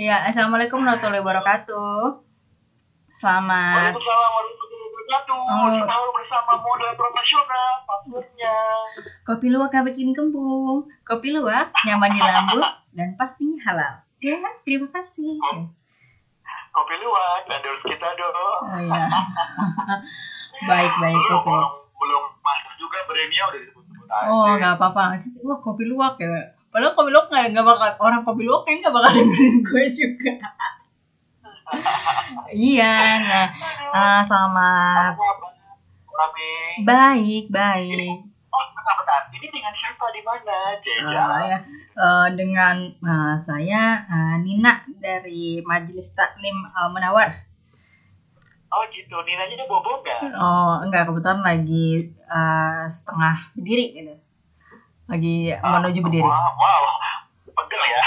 Ya, Assalamualaikum warahmatullahi wabarakatuh. Selamat. Waalaikumsalam warahmatullahi wabarakatuh. Oh. Bersama nasional, passwordnya. Kopi luwak gak bikin kembung. Kopi luwak nyaman di lambung dan pastinya halal. Ya, terima kasih. Kopi luwak, endorse kita dong. Oh iya. baik, baik, Belum, kopi. orang belum masuk juga brandnya udah disebut-sebut aja. Oh, nggak apa-apa. Wah, kopi luwak ya. Padahal kopi luwak nggak nggak bakal orang kopi luwak kayaknya nggak bakal dengerin gue juga. iya, nah, eh, selamat. Apa apa? Kami. Baik, baik. Oh. Ini dengan siapa di mana? Eh, ya, eh, dengan eh, saya eh, Nina dari Majelis Taklim Al Munawar. Oh gitu, Ninanya dia bobo nggak? Oh, enggak kebetulan lagi eh, setengah berdiri gitu. Lagi menuju berdiri. Wow, wow. Pegel ya.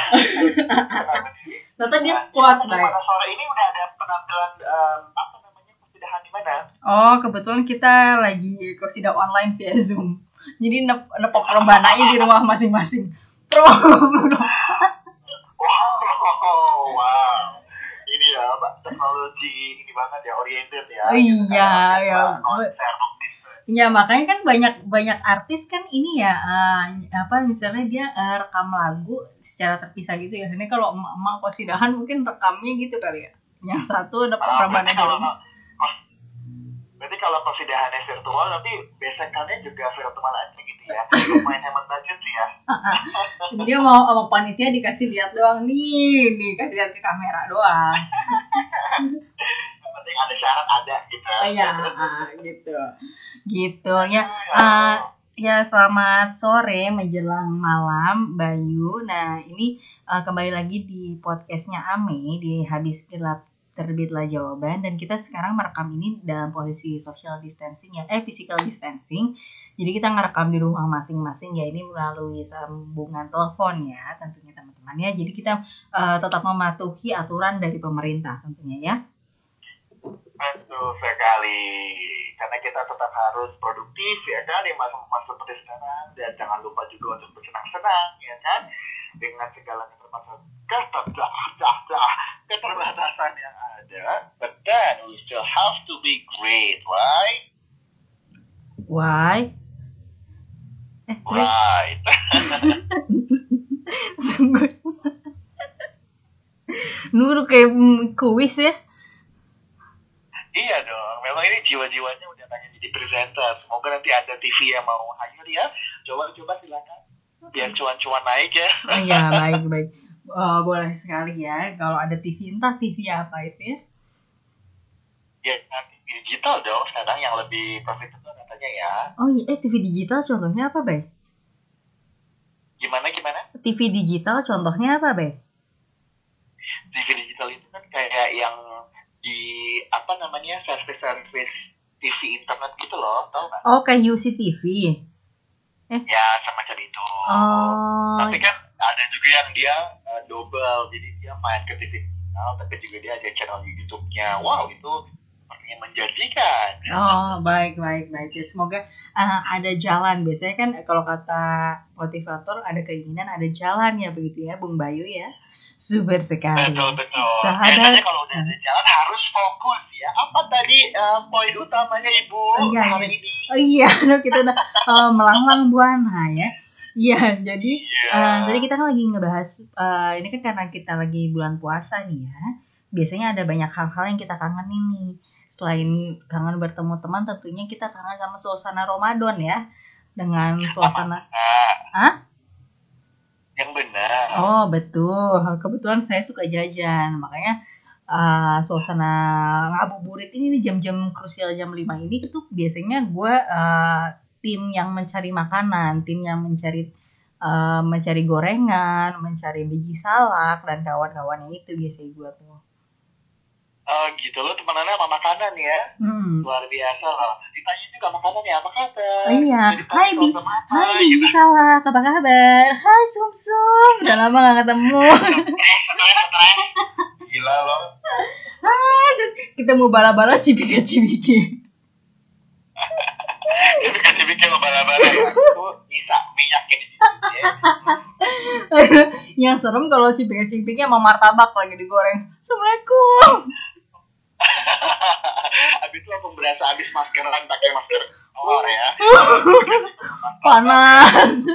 Ternyata dia squat, Gimana baik. sore ini udah ada penampilan em, apa namanya persidangan di mana? Oh, kebetulan kita lagi kosida online via Zoom. Jadi nep nepok rebananya di rumah masing-masing. Pro. Wow, wow. Ini ya, Pak, teknologi ini banget ya, oriented ya. Oh iya, ya. Konser. Ya makanya kan banyak banyak artis kan ini ya eh, apa misalnya dia eh, rekam lagu secara terpisah gitu ya. Ini kalau emak-emak kosidahan mungkin rekamnya gitu kali ya. Yang satu berarti di kalau rumah. berarti kalau persidangannya virtual nanti besekannya juga virtual aja gitu ya. Lumayan hemat budget sih ya. Dia mau sama panitia dikasih lihat doang nih, nih kasih lihat ke kamera doang. Penting ada syarat ada gitu. Oh iya, ah, gitu. Gitu ya. eh, ya selamat sore menjelang malam Bayu. Nah, ini eh, kembali lagi di podcastnya Ame di Habis Gelap Terbitlah Jawaban dan kita sekarang merekam ini dalam posisi social distancing ya, eh physical distancing. Jadi kita ngerekam di rumah masing-masing ya ini melalui sambungan telepon ya tentunya teman-teman ya. Jadi kita eh, tetap mematuhi aturan dari pemerintah tentunya ya. Betul sekali. Karena kita tetap harus produktif ya kan di masa-masa seperti sekarang dan jangan lupa juga untuk bersenang-senang ya kan dengan segala keterbatasan keterbatasan keterbatasan yang ada. But then we still have to be great, right? Why? Eh. Right. Sungguh. Nuru kayak kuis ya. Ini jiwa-jiwanya udah pengen jadi presenter. Semoga nanti ada TV yang mau hire ya. Coba-coba silakan. Biar cuan-cuan naik ya. Oh iya, baik, baik. Oh, boleh sekali ya. Kalau ada TV, entah TV apa itu ya. Ya, nanti digital dong sekarang yang lebih profitable katanya ya. Oh iya, eh TV digital contohnya apa, Bay? Gimana gimana? TV digital contohnya apa, Bay? TV digital itu kan kayak yang di apa namanya service service TV internet gitu loh, tau nggak? Oh, kayak UCTV. Ya semacam itu. Oh, Tapi kan ada juga yang dia uh, double, jadi dia main ke TV digital, tapi juga dia ada channel YouTube-nya. Wow, itu sepertinya menjanjikan. Oh, baik, baik, baik. Ya, semoga uh, ada jalan. Biasanya kan kalau kata motivator ada keinginan, ada jalan ya begitu ya, Bung Bayu ya. Super sekali. Betul betul. Sahabat- Biasanya kalau udah ada jalan harus fokus ya. Apa tadi uh, poin utamanya ibu Iya, hari iya. ini? Oh iya, aduh, kita udah uh, melanglang buana ya. Iya, jadi Iya. uh, jadi kita kan lagi ngebahas uh, ini kan karena kita lagi bulan puasa nih ya. Biasanya ada banyak hal-hal yang kita kangenin nih. Selain kangen bertemu teman, tentunya kita kangen sama suasana Ramadan ya. Dengan suasana Nah, Hah? Yang benar. Oh betul, kebetulan saya suka jajan, makanya uh, suasana ngabuburit ini nih jam-jam krusial jam 5 ini itu biasanya gue uh, tim yang mencari makanan, tim yang mencari uh, mencari gorengan, mencari biji salak dan kawan-kawannya itu biasanya gue tuh. Oh gitu lo temenannya sama makanan ya Hmm. luar biasa lah juga makanan ya apa kabar Oh iya, hai Bi, hai gitu. biji salak, apa kabar? Hai Sum Sum, udah lama gak ketemu. Gila lo Hai, terus kita mau bala-bala cibiki-cibiki. Tapi kan dibikin lo bala-bala Tuh bisa minyaknya di situ ya yang serem kalau cipika-cipiknya sama martabak lagi digoreng. Assalamualaikum. habis itu langsung berasa habis maskeran pakai masker kolor ya. Panas.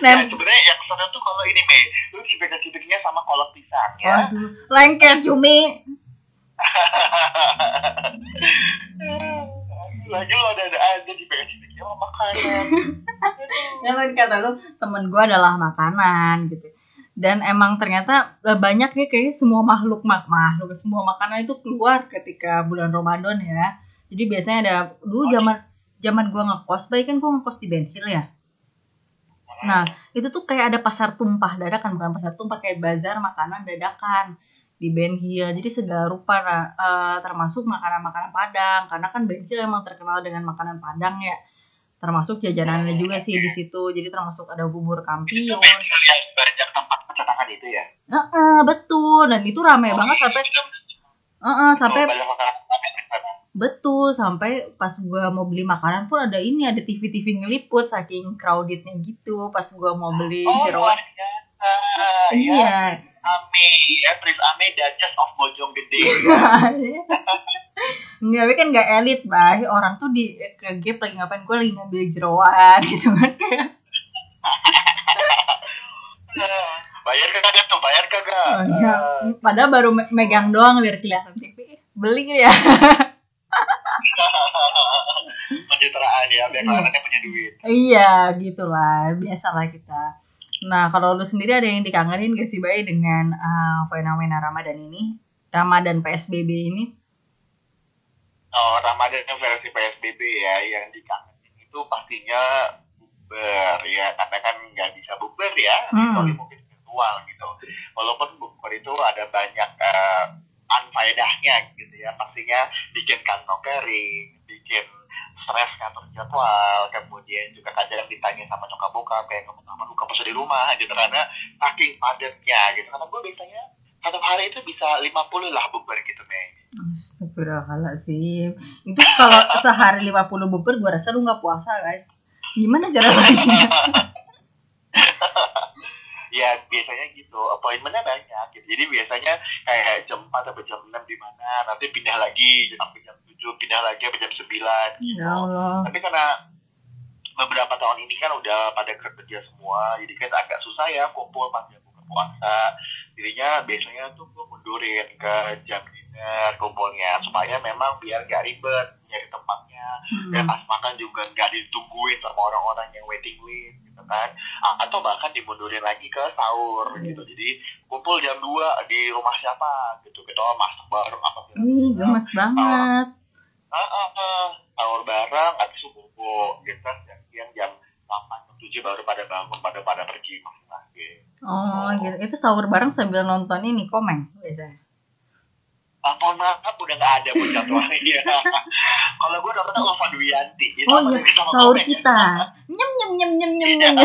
Nah, sebenarnya yang seru tuh kalau ini Mei, lu cipika-cipiknya sama kolak pisang ya. waduh, lengket cumi. Lagi lo ada ada aja cipika-cipiknya sama makanan. Ya kan kata lu temen gue adalah makanan gitu. Dan emang ternyata eh, banyak ya kayak semua makhluk mak makhluk semua makanan itu keluar ketika bulan Ramadan ya. Jadi biasanya ada dulu zaman zaman gue ngekos, baik kan gue ngekos di Ben Hill ya. Nah, itu tuh kayak ada pasar tumpah dadakan, bukan pasar tumpah kayak bazar makanan dadakan di Ben Hill. Jadi segala rupa eh, termasuk makanan-makanan Padang karena kan Ben Hill emang terkenal dengan makanan Padang ya. Termasuk jajanannya juga sih di situ. Jadi termasuk ada bubur kampiun. Lihat banyak tempat pencetakan itu ya. Heeh, betul. Dan itu rame banget sampai Heeh, sampai makanan makanan di sana. betul sampai pas gua mau beli makanan pun ada ini ada TV-TV ngeliput saking crowdednya gitu pas gua mau beli Oh, jeroan. luar biasa. Ya, Iya. Ame, ya, Prince Ame, Duchess of Bojonggede. Enggak, tapi kan gak elit, Bay. Orang tuh di ke gap lagi ngapain? Gue lagi ngambil jeroan gitu kan. Kayak, bayar kagak tuh, bayar kagak. oh, iya. Padahal baru me- megang doang biar kelihatan TV. Beli ya? Pencitraan ya, biar Iya. kalian punya duit. iya, gitulah. Biasalah kita. Nah, kalau lu sendiri ada yang dikangenin gak sih, Bay, dengan uh, fenomena Ramadan ini? Ramadan PSBB ini? Oh, Ramadan versi PSBB ya, yang dikangenin itu pastinya bukber ya, karena kan nggak bisa bukber ya, Hmm. kecuali mungkin virtual gitu. Walaupun bukber itu ada banyak eh, unfaedahnya gitu ya, pastinya bikin kantong kering, bikin stres ngatur jadwal, kemudian juga kadang ditanya sama nyokap bokap kayak kamu sama lu kamu di rumah gitu karena saking padatnya gitu. Karena gue biasanya satu hari itu bisa 50 lah bukber gitu, Mei. Astagfirullahaladzim. Itu kalau sehari 50 bubur, gue rasa lu gak puasa, guys. Gimana cara lagi? ya biasanya gitu appointmentnya banyak gitu. Jadi biasanya kayak jam 4 sampai jam 6 di mana nanti pindah lagi sampai jam 7 pindah lagi sampai jam 9 gitu. Ya Allah. tapi karena beberapa tahun ini kan udah pada kerja semua jadi kan agak susah ya kumpul pas jam buka puasa. Jadinya biasanya tuh gue mundurin ke jam dinner kumpulnya supaya memang biar gak ribet nyari tempatnya dan Hmm. pas makan juga nggak ditungguin sama orang-orang yang waiting list gitu kan atau bahkan dimundurin lagi ke sahur Hmm. gitu jadi kumpul jam 2 di rumah siapa gitu kita masak bareng apa gitu Ih, gemes banget. ah, ah, ah. sahur bareng habis itu bobo gitu kan jam siang jam 8 jam 7 baru pada bangun pada pada pergi masing-masing Oh, gitu. Itu sahur bareng sambil nonton ini komeng biasanya. Ah, mohon maaf udah nggak ada buat jadwalnya kalau gue nonton Ulfa Duyanti itu Oh iya, sahur kita. Nyem nyem nyem nyem nyem Iya. nyem.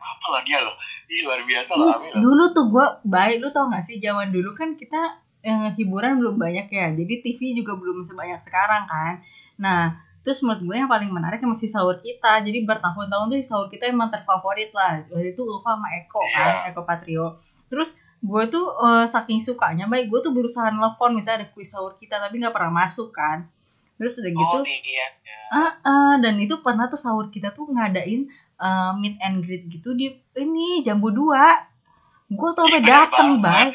apa lah dia loh? Ih, luar biasa Ih, loh. dulu tuh gua baik lu tau gak sih zaman dulu kan kita eh, hiburan belum banyak ya. Jadi TV juga belum sebanyak sekarang kan. Nah terus menurut gue yang paling menarik yang masih sahur kita. Jadi bertahun-tahun tuh sahur kita emang terfavorit lah. Waktu itu Ulfa sama Eko kan Eko Patrio. Terus gue tuh eh, saking sukanya baik gue tuh berusaha nelfon misalnya ada kuis sahur kita tapi nggak pernah masuk kan terus udah gitu oh Ah, ah, dan itu pernah tuh sahur kita tuh ngadain uh, meet and greet gitu di ini jambu dua. Gue tuh sampai dateng, bay.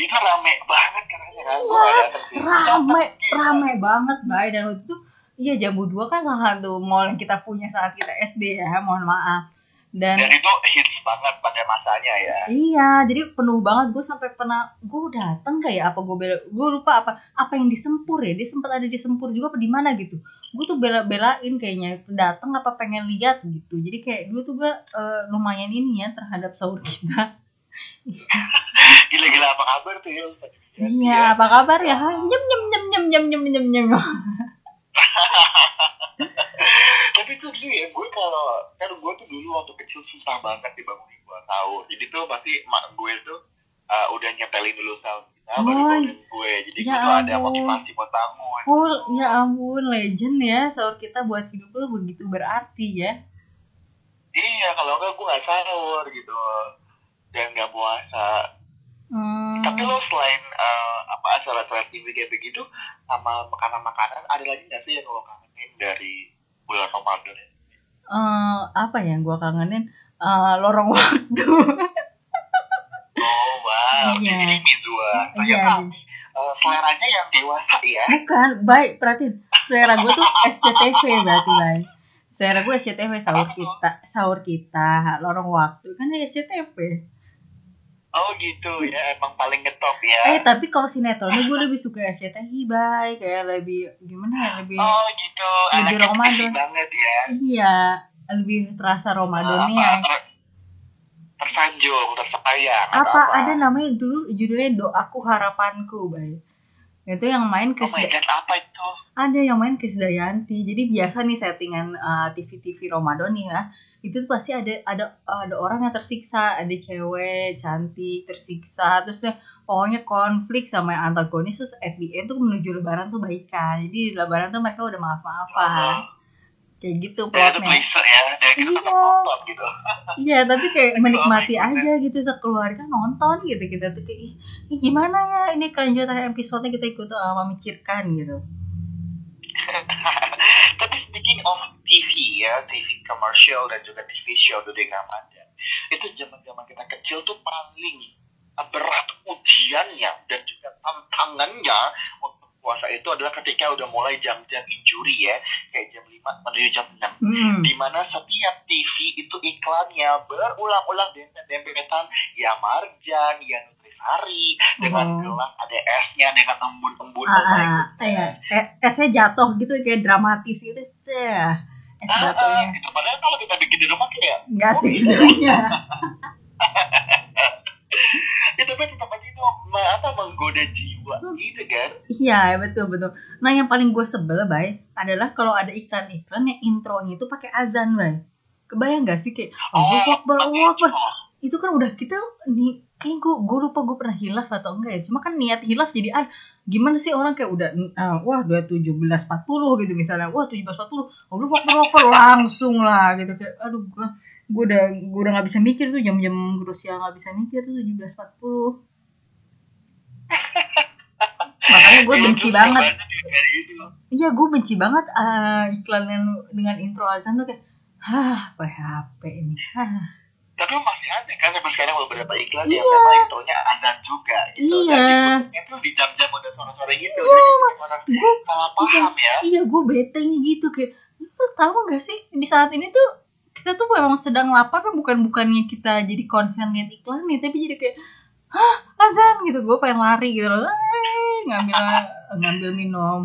itu rame banget kan Iya, sih. Rame, Iya. rame banget, bay. Dan waktu itu, iya jambu dua kan salah satu mall yang kita punya saat kita SD ya, mohon maaf. Dan dan itu hits banget pada masanya ya iya, jadi penuh banget. Gue sampai pernah, gue dateng kayak apa gue bela, gue lupa apa, apa yang disempur ya. Dia sempat ada di sempur juga apa di mana gitu. Gue tuh bela-belain kayaknya dateng apa pengen lihat gitu. Jadi kayak dulu tuh gue eh, lumayan ini ya terhadap sahur kita. gila-gila apa kabar tuh ya? Iya, apa kabar ya? Nyem nyem nyem nyem nyem nyem nyem nyem. tapi tuh dulu ya gue kalau kan gue tuh dulu waktu kecil susah banget dibangunin gue sahur jadi tuh pasti mak gue tuh uh, udah nyepelin dulu sahur kita Nah, baru bangunin gue. Jadi ya gue tuh ada motivasi buat bangun. Oh ya ampun legend ya sahur kita buat hidup lo begitu berarti ya. Iya, kalau enggak gue nggak sahur gitu. Dan nggak puasa. Hmm. Tapi lo selain eh, apa acara-acara TV kayak begitu, sama makanan-makanan, ada lagi nggak sih yang lo kangenin dari bulan Ramadan ini? eh, apa ya yang gue kangenin Eh, lorong waktu. Oh, wow. Jadi Mizua. Ternyata eh, seleranya yang dewasa ya. Bukan, baik perhatiin. Selera gue tuh SCTV berarti baik. Selera gue SCTV sahur kita, sahur kita, lorong waktu kan ya SCTV. Oh gitu ya, emang paling ngetop ya. Eh tapi kalau sinetronnya gue lebih suka SCTV baik, kayak lebih gimana ya lebih Oh gitu, Lebih anaknya Ramadan. Banget ya. iya lebih terasa Ramadannya. Apa, ter- tersanjung, tersayang. atau apa ada namanya dulu judulnya doaku harapanku baik itu yang main Oh my Da- god, apa itu? ada yang main Chris Dayanti jadi biasa nih settingan uh, TV-TV Ramadan nih ya itu tuh pasti ada ada ada orang yang tersiksa ada cewek cantik tersiksa terus dia pokoknya konflik sama yang antagonis terus at the end tuh menuju lebaran tuh baikan jadi di lebaran tuh mereka udah maaf maafan kayak gitu Ya itu plotnya ya, Iya. gitu. Iya, tapi kayak menikmati oh aja gitu sekeluarga nonton gitu kita tuh kayak "Ih, ini gimana ya ini kelanjutan episodenya kita ikut uh, memikirkan gitu. Speaking of TV ya, TV commercial dan juga TV show during Ramadan, itu zaman-zaman kita kecil tuh paling berat ujiannya dan juga tantangannya untuk puasa itu adalah ketika udah mulai jam-jam injury ya, kayak jam 5 menuju jam 6. Hmm. di mana setiap TV itu iklannya berulang-ulang dempet-dempetan ya marjan, ya nutrisari dengan Oh. gelas ada esnya dengan embun-embun Ah, oh ah, iya. Eh, esnya jatuh gitu kayak dramatis gitu. Teh. Es Ah, ah, batunya. gitu. Padahal kalau kita bikin di rumah kayak Enggak sih gitu. Ya tapi tetap aja itu apa menggoda jiwa gitu kan. Iya, betul betul. Nah, yang paling gue sebel, Bay, adalah kalau ada iklan-iklan yang intronya itu pakai azan, Bay. Kebayang gak sih kayak Allahu Akbar, Allahu Akbar. Itu kan udah kita nih kayak gue gue lupa gue pernah hilaf atau enggak ya. Cuma kan niat hilaf jadi ah gimana sih orang kayak udah ah, wah dua tujuh belas empat puluh gitu misalnya. Wah tujuh belas empat puluh. Oh lu apa langsung lah gitu. Kayak aduh gue gue udah gue udah nggak bisa mikir tuh jam-jam Rusia nggak bisa mikir tuh tujuh belas empat puluh. Makanya gue Ya, benci terus banget. gitu. iya gue benci banget ah, iklan yang dengan intro azan tuh kayak hah PHP ini? Hah Tapi masih ada kan sampai sekarang beberapa iklan Iya. yang memang intronya azan juga gitu. Iya. Dan diputarnya tuh di jam-jam udah sore-sore gitu. Iya. Jadi bikin orang gue salah paham ya. iya gue bete gitu kayak lu tahu gak sih di saat ini tuh kita tuh memang sedang lapar kan bukan bukannya kita jadi konsen lihat iklan nih tapi jadi kayak hah azan gitu gue pengen lari gitu loh ngambil ngambil minum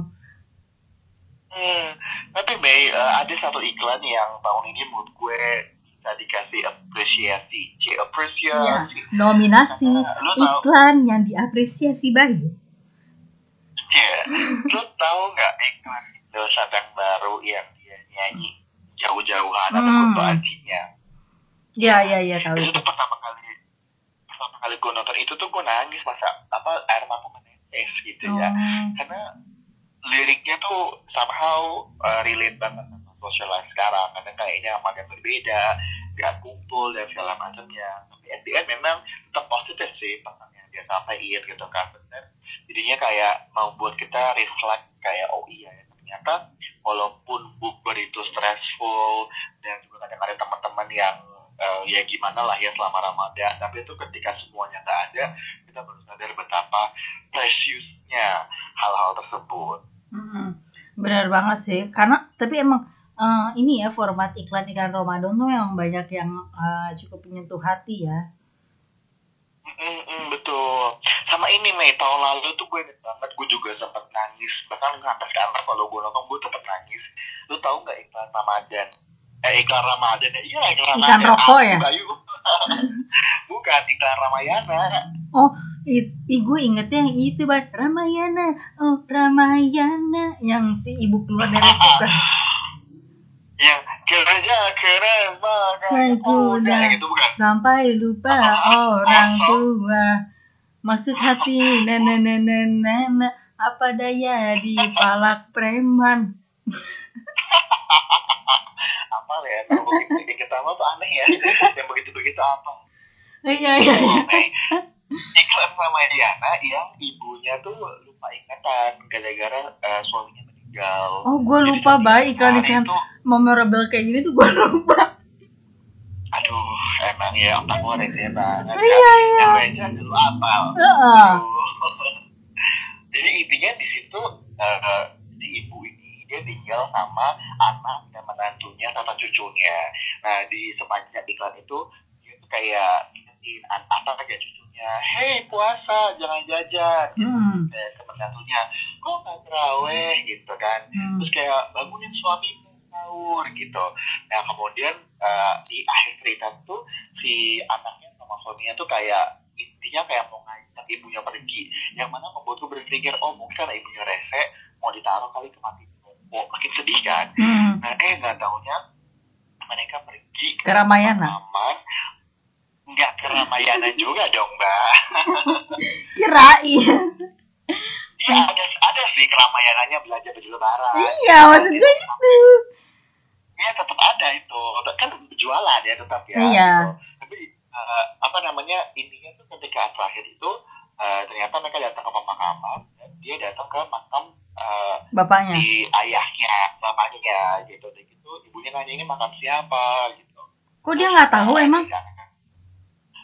Hmm. Tapi Mei, eh, ada satu iklan yang tahun ini menurut gue bisa dikasih apresiasi. C apresiasi. nominasi Karena lu tahu, iklan yang diapresiasi baik ya, lu tahu nggak iklan Indosat yang baru yang dia nyanyi jauh-jauhan ada Hmm. Kunto Ajinya. ya ya ya tahu Itu tuh pertama kali pertama kali gue nonton itu tuh gue nangis masa apa air mata menetes gitu ya. Oh. karena liriknya tuh somehow uh, relate banget social life sekarang karena kayaknya yang berbeda gak kumpul dan segala macamnya tapi at the end memang tetap positif sih pesan yang dia sampaikan gitu kan Bener. jadinya kayak mau buat kita reflect kayak oh iya ya ternyata walaupun bukber itu stressful dan juga kadang ada teman-teman yang uh, ya gimana lah ya selama Ramadan tapi itu ketika semuanya nggak ada kita baru sadar betapa preciousnya hal-hal tersebut Mm-mm. Benar banget sih, karena tapi emang eh, ini ya format iklan-iklan Ramadan tuh yang banyak yang eh, cukup menyentuh hati ya. Mm-mm, betul. Sama ini Mei tahun lalu tuh gue inget banget gue juga sempat nangis. Bahkan sampai sekarang kalau gue nonton gue tetap nangis. Lu tahu nggak iklan Ramadan? Eh iklan Ramadan ya? Iya iklan Iklan Ramadan. rokok Aku, ya? Bukan iklan Ramayana. Oh, i, i- gue ingetnya yang itu bang. Ramayana, oh Ramayana. Yang si ibu keluar dari kan. Naik kuda. gitu bukan? Sampai lupa orang tua. Maksud hati na na na na na, na. apa daya di palak preman? Apa ya kalau begitu. Kita mah tuh aneh ya. Yang begitu begitu apa? Iya iya iya. Iklan sama Diana yang ibunya tuh lupa ingatan gara-gara eh, suaminya meninggal oh gue lupa baik iklan hari iklan tuh, memorable kayak gini tuh gue lupa aduh emang ya otak gue rese banget Iya, kan. iya. Yang aja dulu apal Heeh. jadi intinya di situ eh, si ibu ini dia tinggal sama anak dan menantunya sama cucunya nah di sepanjang iklan itu dia tuh kayak ingetin an- apa kayak cucunya hei puasa jangan jajan gitu. Hmm. dan menantunya kok nggak teraweh kan. Hmm. terus kayak bangunin suamimu sahur gitu. Nah kemudian eh, di akhir cerita tuh si anaknya sama suaminya tuh kayak intinya kayak mau ngajak ibunya pergi. Yang mana membuatku berpikir oh mungkin karena ibunya rese mau ditaruh kali ke mati oh, makin sedih kan? Hmm. nah eh nggak taunya mereka pergi Ke Ramayana? taman. Nggak ke Ramayana juga dong mbak. Kirain Iya ada ada sih keramayanannya belanja baju lebaran iya maksud gue itu Iya tetap ada itu kan jualan ya tetap ya. Iya. gitu. Tapi eh, apa namanya intinya tuh ketika terakhir itu eh, ternyata mereka datang ke pemakaman dan dia datang ke makam eh, bapaknya si ayahnya bapaknya gitu. Dan gitu ibunya nanya ini makam siapa gitu. kok dia nggak tahu Nah, emang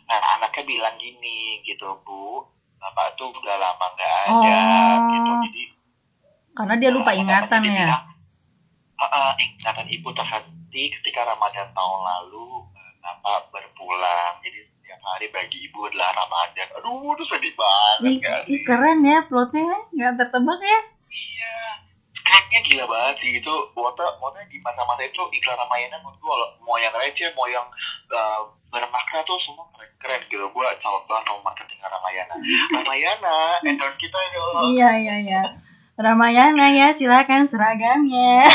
Nah anaknya bilang gini gitu bu, bapak tuh udah lama nggak ada Oh. gitu. Jadi karena dia lupa Nah, ingatan dia ya bilang, "Ah, ah, ingatan ibu terhenti ketika Ramadan tahun lalu eh, Bapak berpulang. Jadi setiap hari bagi ibu adalah Ramadan. Aduh, itu sedih banget ih, kan? ih, keren ya plotnya nggak tertebak ya Iya. Skripnya gila banget sih itu. Wota, Wota di masa-masa itu iklan Ramayana menurut gue mau yang receh, mau yang eh, bermakna tuh semua keren-keren gitu. Gue salut banget sama marketing Ramayana. Ramayana, endorse kita yuk. iya iya iya Ramayana ya silakan seragamnya.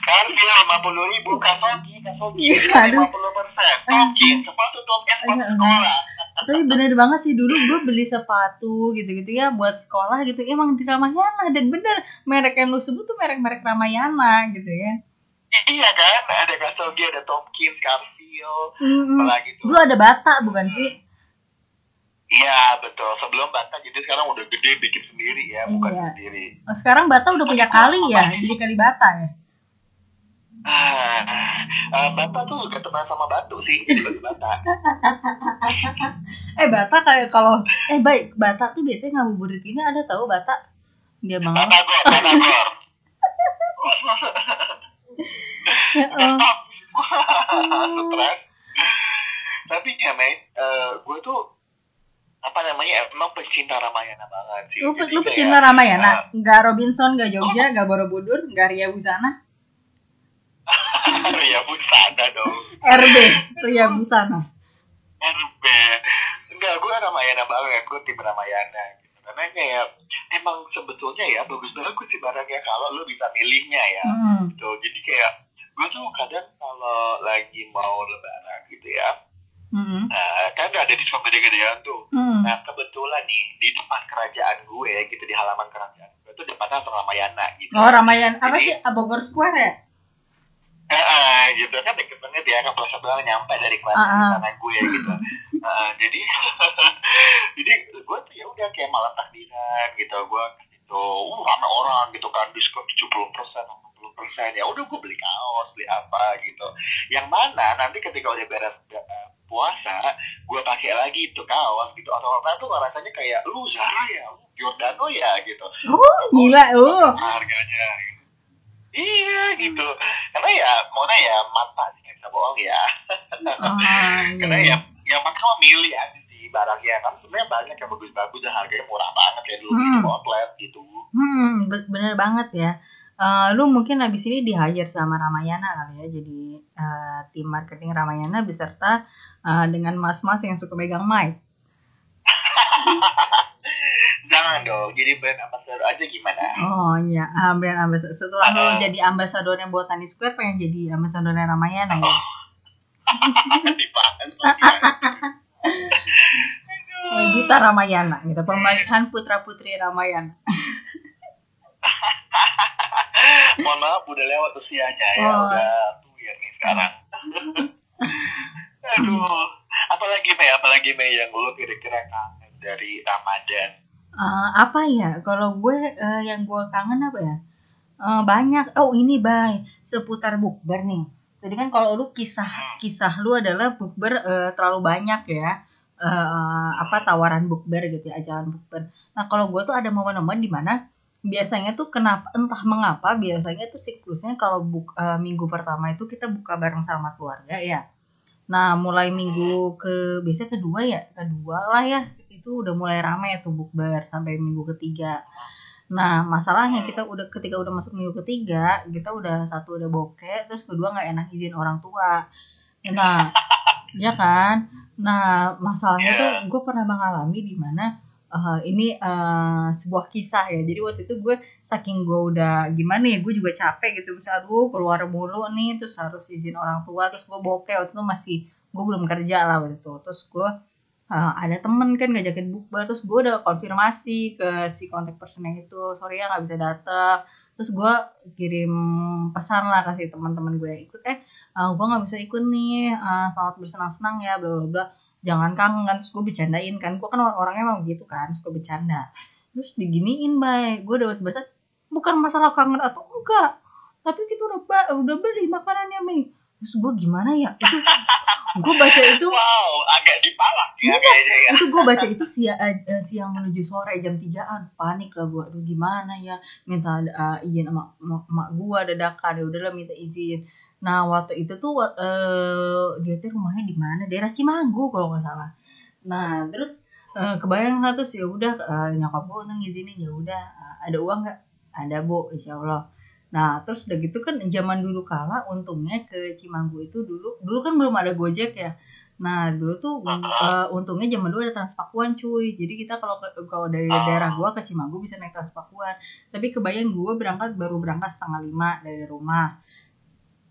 Kan dia lima puluh ribu kasogi kasogi Iya, lima puluh persen. Tokin sepatu sepatu Iya, sekolah. tapi bener banget sih dulu gue beli sepatu gitu-gitu ya buat sekolah gitu. Emang di Ramayana dan bener merek yang lu sebut tuh merek-merek Ramayana gitu ya. Iya kan? Ada kasogi ada tokin Scarfio Mm-mm. apalagi tuh. Dulu ada bata bukan sih iya betul. Sebelum bata jadi sekarang udah gede bikin sendiri ya bukan Iya. sendiri. Oh, sekarang bata udah punya kali ya jadi kali bata ya? Ah eh, bata tuh juga teman sama batu sih jadi bata. Eh bata kayak kalau eh baik bata tuh biasanya ngabuburit ini ada tahu bata? Dia banget bata gor bata gor. Heeh. stres tapi ya eh, gue tuh apa namanya? Emang pecinta Ramayana banget sih. Lu, Jadi lu kayak, pecinta Ramayana? Eh, nggak Robinson nggak Jogja nggak Borobudur nggak Ria Busana? Ya pun sana dong RB Ria Busana. RB enggak gue Ramayana banget. Gue tim Ramayana gitu. Karena kayak emang sebetulnya ya bagus banget sih barangnya kalau lo bisa milihnya ya. Hmm. gitu. Jadi kayak gue tuh kadang kalau lagi mau lebaran gitu ya Hmm. nah, kan ada diskon gede-gedean tuh Hmm. Nah kebetulan nih di depan kerajaan gue gitu di halaman kerajaan gue itu depannya Ramayana gitu. Oh Ramayana apa Jadi- sih Bogor Square ya? Eh, eh, gitu kan deket banget ya Plaza Bang nyampe dari kelas Ah, ah. sana gue gitu. Eh, jadi jadi gue tuh ya udah kayak malam takbiran gitu gue gitu uh rame orang gitu kan diskon 70 persen 60 persen ya udah gue beli kaos beli apa gitu yang mana nanti ketika udah beres puasa gue pakai lagi itu kaos gitu. Atau orang tuh rasanya kayak lu Zara ya? Lu Giordano ya? gitu. Oh gila oh. harganya. Iya gitu. Karena ya mana ya mata sih nggak bisa bohong ya. Oh karena iya. ya yang penting lo milih aja sih barangnya. Kan sebenarnya banyak yang bagus-bagus dan harganya murah banget kayak dulu Hmm. di outlet gitu. Hmm be- bener banget ya. Eh, lu mungkin habis ini di hire sama Ramayana kali ya jadi eh, tim marketing Ramayana beserta eh, dengan mas-mas yang suka megang mic. jangan dong jadi brand ambassador aja gimana Oh iya, ah, brand ambassador. Setelah lu Ah. jadi ambasadornya Botani Square, pengen jadi ambasadornya Ramayana ya? dibahas lagi. Duta Ramayana gitu, pemilihan putra putri Ramayana. Mohon maaf udah lewat usianya ya, Oh. udah tua nih sekarang. Aduh, apalagi Mei, apalagi Mei yang lu kira-kira kangen dari Ramadan? Eh, apa ya? Kalau gue eh, yang gue kangen apa ya? Eh, banyak. Oh ini bay seputar bukber nih. Tadi kan kalau lu kisah kisah lu adalah bukber eh, terlalu banyak ya. Eh, apa tawaran bukber gitu ya, ajaran bukber. Nah kalau gue tuh ada momen-momen di mana biasanya tuh kenapa entah mengapa biasanya tuh siklusnya kalau buk, eh, minggu pertama itu kita buka bareng sama keluarga ya. Nah, mulai minggu ke biasanya kedua ya, kedua lah ya. Itu udah mulai rame tuh bukber sampai minggu ketiga. Nah, masalahnya kita udah ketika udah masuk minggu ketiga, kita udah satu udah bokeh, terus kedua nggak enak izin orang tua. Nah, ya kan? Nah, masalahnya tuh gue pernah mengalami di mana eh, ini eh, sebuah kisah ya. Jadi waktu itu gue saking gue udah gimana ya, gue juga capek gitu. Misalnya aduh keluar mulu nih, terus harus izin orang tua, terus gue bokeh waktu itu masih gue belum kerja lah waktu itu. Terus gue eh, ada temen kan ngajakin bukber, terus gue udah konfirmasi ke si kontak personnya itu, sorry ya nggak bisa datang. Terus gue kirim pesan lah ke si teman-teman gue yang ikut, eh gue nggak bisa ikut nih, eh, selamat bersenang-senang ya, bla bla bla jangan kangen kan terus gue bercandain kan. Gue kan or- orangnya emang gitu kan suka bercanda. Terus diginiin bay. Gue dapat bahasa bukan masalah kangen atau enggak tapi kita udah udah beli makanannya Mei terus gue gimana ya? Itu gue baca itu Wow, agak dipalak ya Iya, kayaknya ya. itu gue baca itu siang, eh, siang menuju sore jam 3an panik lah gue aduh gimana ya? Minta eh, izin sama sama emak gue dadakan. Ya udahlah minta izin nah waktu itu tuh eh, dia tuh rumahnya di mana daerah Cimanggu kalau nggak salah nah terus eh, kebayang lah terus ya udah eh, nyokap gue untung izinin ya udah eh, ada uang nggak ada bu insya Allah Nah, terus udah gitu kan zaman dulu kala untungnya ke Cimanggu itu dulu dulu kan belum ada Gojek ya. Nah, dulu tuh uh, untungnya zaman dulu ada Transpakuan cuy. Jadi kita kalau kalau dari daerah gua ke Cimanggu bisa naik Transpakuan. Tapi kebayang gua berangkat baru berangkat setengah lima dari rumah.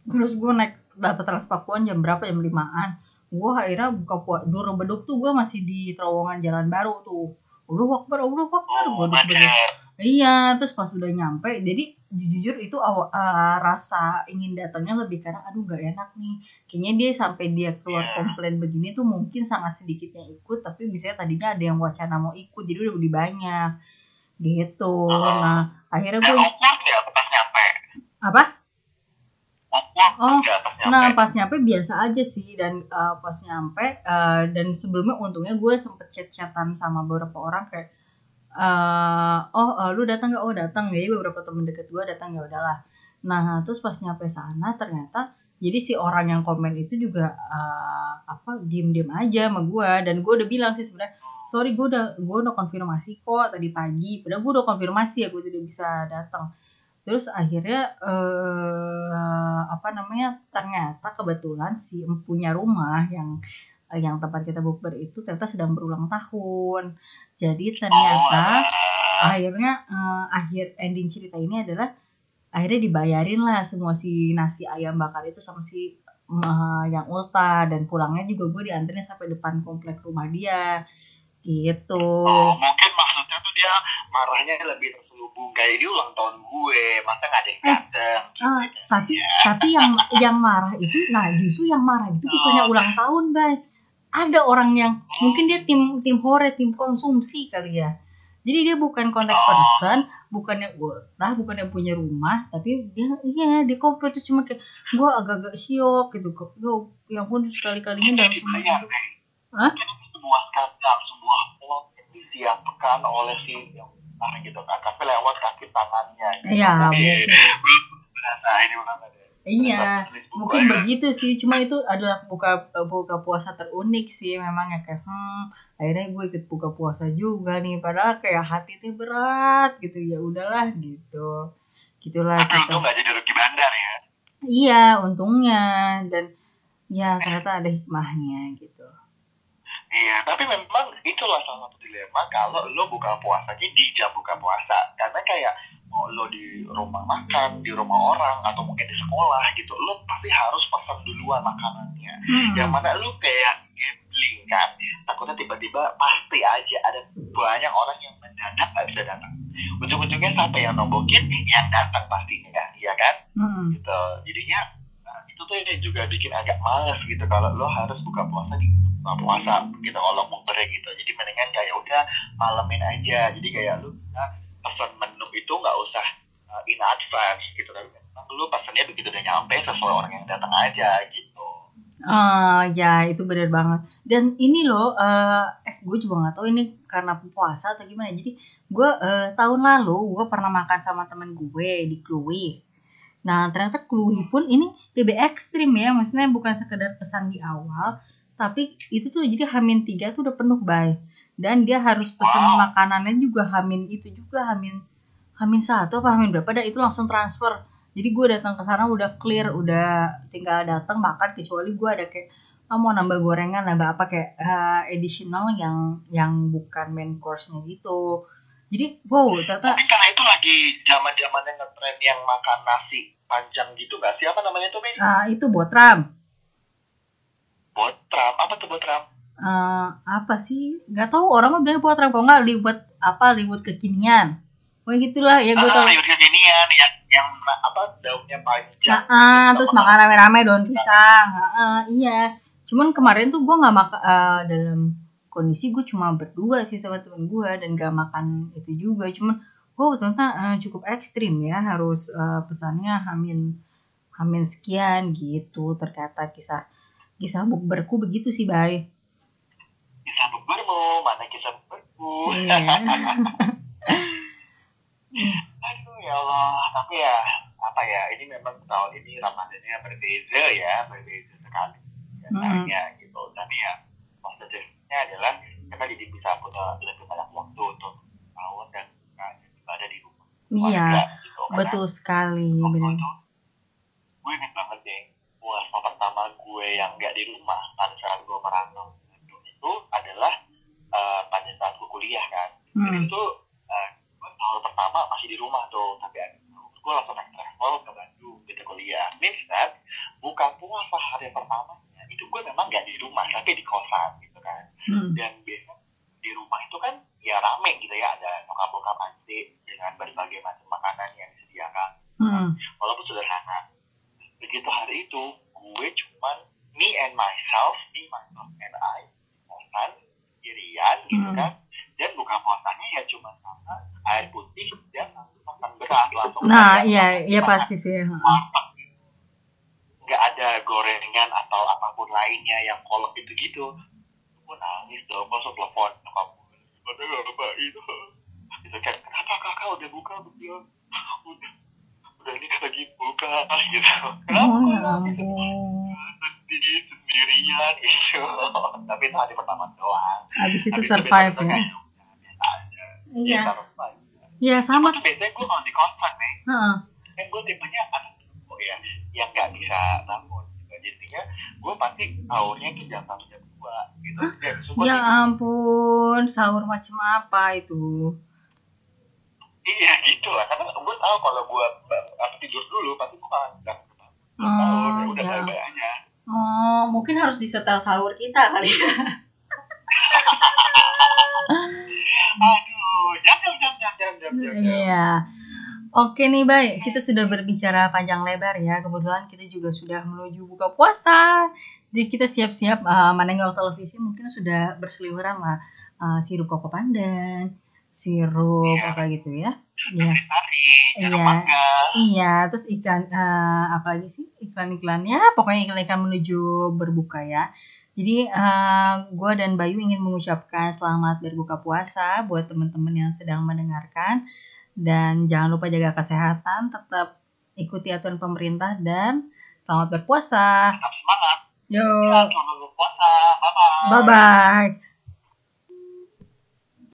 Terus gua naik dapat Transpakuan jam berapa? Jam limaan. Gua akhirnya buka puasa. Dulu beduk tuh gua masih di terowongan jalan baru tuh. Udah wakbar, udah wakbar. Oh, macet. Iya, terus pas udah nyampe, jadi jujur itu awal eh, rasa ingin datangnya lebih karena aduh gak enak nih. Kayaknya dia sampai dia keluar Iya. komplain begini tuh mungkin sangat sedikit yang ikut, tapi misalnya tadinya ada yang wacana mau ikut, jadi udah lebih banyak. Gitu. Nah, akhirnya Eh, gue awkward ya pas nyampe. apa? Awkward Oh, pas nyampe. Nah, pas nyampe biasa aja sih dan eh, pas nyampe eh, dan sebelumnya untungnya gue sempet chat-chatan sama beberapa orang kayak eh oh eh, lu datang nggak? Oh datang ya beberapa temen deket gue datang ya udahlah. Nah terus pas nyampe sana ternyata jadi si orang yang komen itu juga eh, apa diem-diem aja sama gue dan gue udah bilang sih sebenarnya sorry gue udah gue udah konfirmasi kok tadi pagi padahal gue udah konfirmasi ya gue tidak bisa datang terus akhirnya eh apa namanya ternyata kebetulan si empunya rumah yang yang tempat kita bukber itu ternyata sedang berulang tahun. Jadi ternyata akhirnya eh, akhir ending cerita ini adalah akhirnya dibayarin lah semua si nasi ayam bakar itu sama si eh, yang ulta dan pulangnya juga gue dianterin sampai depan komplek rumah dia. Gitu. Oh, mungkin maksudnya tuh dia marahnya lebih kayak ini ulang tahun gue, masa nggak ada yang Eh, datang? Ah, tapi tapi yang yang marah itu nah justru yang marah itu bukannya ulang tahun bay. Ada orang yang mungkin dia tim tim hore tim konsumsi kali ya. Jadi dia bukan contact person bukan yang ultah bukan yang punya rumah tapi dia iya dia komplain terus cuma kayak gue agak-agak siok gitu. Kok yo yang pun sekali kalinya dalam semua Nek. Hah? Itu sebuah skandal, sebuah plot yang disiapkan oleh si yang nah gitu kan, tapi lewat kaki tangannya. gitu. Iya, ini ya. iya mungkin aja. begitu sih cuma itu adalah buka buka puasa terunik sih memang ya kayak hmm akhirnya gue ikut buka puasa juga nih padahal kayak hati tuh berat gitu ya udahlah gitu gitulah Tapi untung nggak jadi rugi bandar ya. iya untungnya dan ya ternyata ada hikmahnya gitu Iya, tapi memang itulah salah satu dilema kalau lo buka puasanya di jam buka puasa. Karena kayak mau lo di rumah makan, di rumah orang, atau mungkin di sekolah gitu, lo pasti harus pesan duluan makanannya. Hmm. Yang mana lo kayak gambling kan, takutnya tiba-tiba pasti aja ada banyak orang yang mendadak nggak bisa datang ujung-ujungnya siapa yang nombokin yang datang pastinya ya kan Mm-mm. gitu jadinya nah, itu tuh juga bikin agak males gitu kalau lo harus buka puasa di buka puasa gitu kalau bukber gitu jadi mendingan kayak udah malemin aja jadi kayak lu bisa pesan menu itu nggak usah uh, in advance gitu tapi memang lu pesannya begitu udah nyampe sesuai orang yang datang aja gitu Ah, ya itu benar banget. Dan ini loh, eh, eh gue juga nggak tahu ini karena puasa atau gimana. Jadi gue eh, tahun lalu gue pernah makan sama temen gue di Kluwi. Nah ternyata Kluwi pun ini lebih ekstrim ya, maksudnya bukan sekedar pesan di awal, tapi itu tuh jadi Hamin tiga tuh udah penuh bay. Dan dia harus pesen Wow. makanannya juga Hamin itu juga Hamin Hamin satu apa Hamin berapa dan itu langsung transfer. Jadi gue datang ke sana udah clear, udah tinggal datang makan kecuali gue ada kayak ah, mau nambah gorengan, nambah apa kayak eh, additional yang yang bukan main course-nya gitu. Jadi wow ternyata mungkin karena itu lagi zaman zamannya ngetren yang makan nasi panjang gitu nggak sih apa namanya tuh ah, itu botram. Botram apa tuh botram Eh, apa sih? Gak tahu orang mah bilang botram kalau nggak liwet apa liwet kekinian. Pokoknya gitulah ya gue ah, tau. sayur kekinian yang yang apa daunnya panjang Nah, ah, gitu, terus makan rame-rame daun pisang. Ah, ah, iya. Cuman kemarin tuh gue nggak makan dalam kondisi gue cuma berdua sih sama temen gue dan gak makan itu juga. Cuman wow ternyata eh, cukup ekstrim ya harus eh, pesannya hamin hamin sekian gitu terkata kisah kisah bukberku begitu sih bay. kisah bukbermu mana kisah bukberku Iya. aduh ya Allah tapi ya apa ya ini memang tahun ini Ramadannya berbeza ya berbeza sekali biasanya gitu tapi ya positifnya adalah kita jadi bisa punya lebih banyak waktu untuk tahun dan uh, ibadah di rumah Iya, gitu. Karena betul sekali benar. itu gue inget banget deh puasa pertama gue yang gak di rumah pada saat gue merantau itu adalah uh, pada saat gue kuliah kan jadi Hmm. itu uh, gue tahun pertama masih di rumah tuh tapi abis itu gue langsung naik travel ke Bandung gitu kuliah means that buka puasa hari pertamanya itu gue memang gak di rumah tapi di kosan gitu kan Hmm. dan biasa di rumah itu kan ya rame gitu ya ada nyokap bokap adik dengan berbagai macam makanan yang disediakan Hmm. walaupun sederhana begitu hari itu gue cuman me and myself me myself and I kosan sendirian gitu Hmm. kan dan buka puasanya ya cuma sama air putih dan satu makan berat langsung Nah, iya, iya pasti sih. gitu. nggak ada gorengan atau apa pun lainnya yang kolak gitu-gitu gue nangis dong langsung telepon nyokap gue ya pak itu gitu kan kenapa kakak udah buka belum udah udah ini lagi buka gitu kenapa Oh ya gitu. Sedih sendirian gitu tapi itu hari pertama doang Habis itu Habis survive besok-besok ya. Iya. Iya sama. Tuh biasanya gue kalau di kosan nih Heeh. kan gue tipenya anak oh ya yang nggak bisa bangun gitu. jadinya gue pasti sahurnya itu jam satu jam dua gitu semua Ya tidur. ampun, sahur macam apa itu? iya gitu lah karena gue tahu kalau gue apa tidur dulu pasti gue akan nggak kebangun Oh, sahur ya udah ya. bye bye aja Oh, mungkin harus disetel sahur kita kali ya. aduh jam jam jam jam jam jam Iya. Oke nih, baik. Kita sudah berbicara panjang lebar ya. Kebetulan kita juga sudah menuju buka puasa. Jadi kita siap-siap uh, menengok televisi mungkin sudah berseliweran lah uh, sirup koko pandan, sirup Iya. apa gitu ya. Iya. Iya. Iya, terus iklan eh, apa lagi sih? Iklan-iklan ya, pokoknya iklan-iklan menuju berbuka ya. Jadi eh, gue dan Bayu ingin mengucapkan selamat berbuka puasa buat teman-teman yang sedang mendengarkan dan jangan lupa jaga kesehatan, tetap ikuti aturan pemerintah dan selamat berpuasa. tetap semangat Yo, ya selamat berpuasa bye bye bye bye.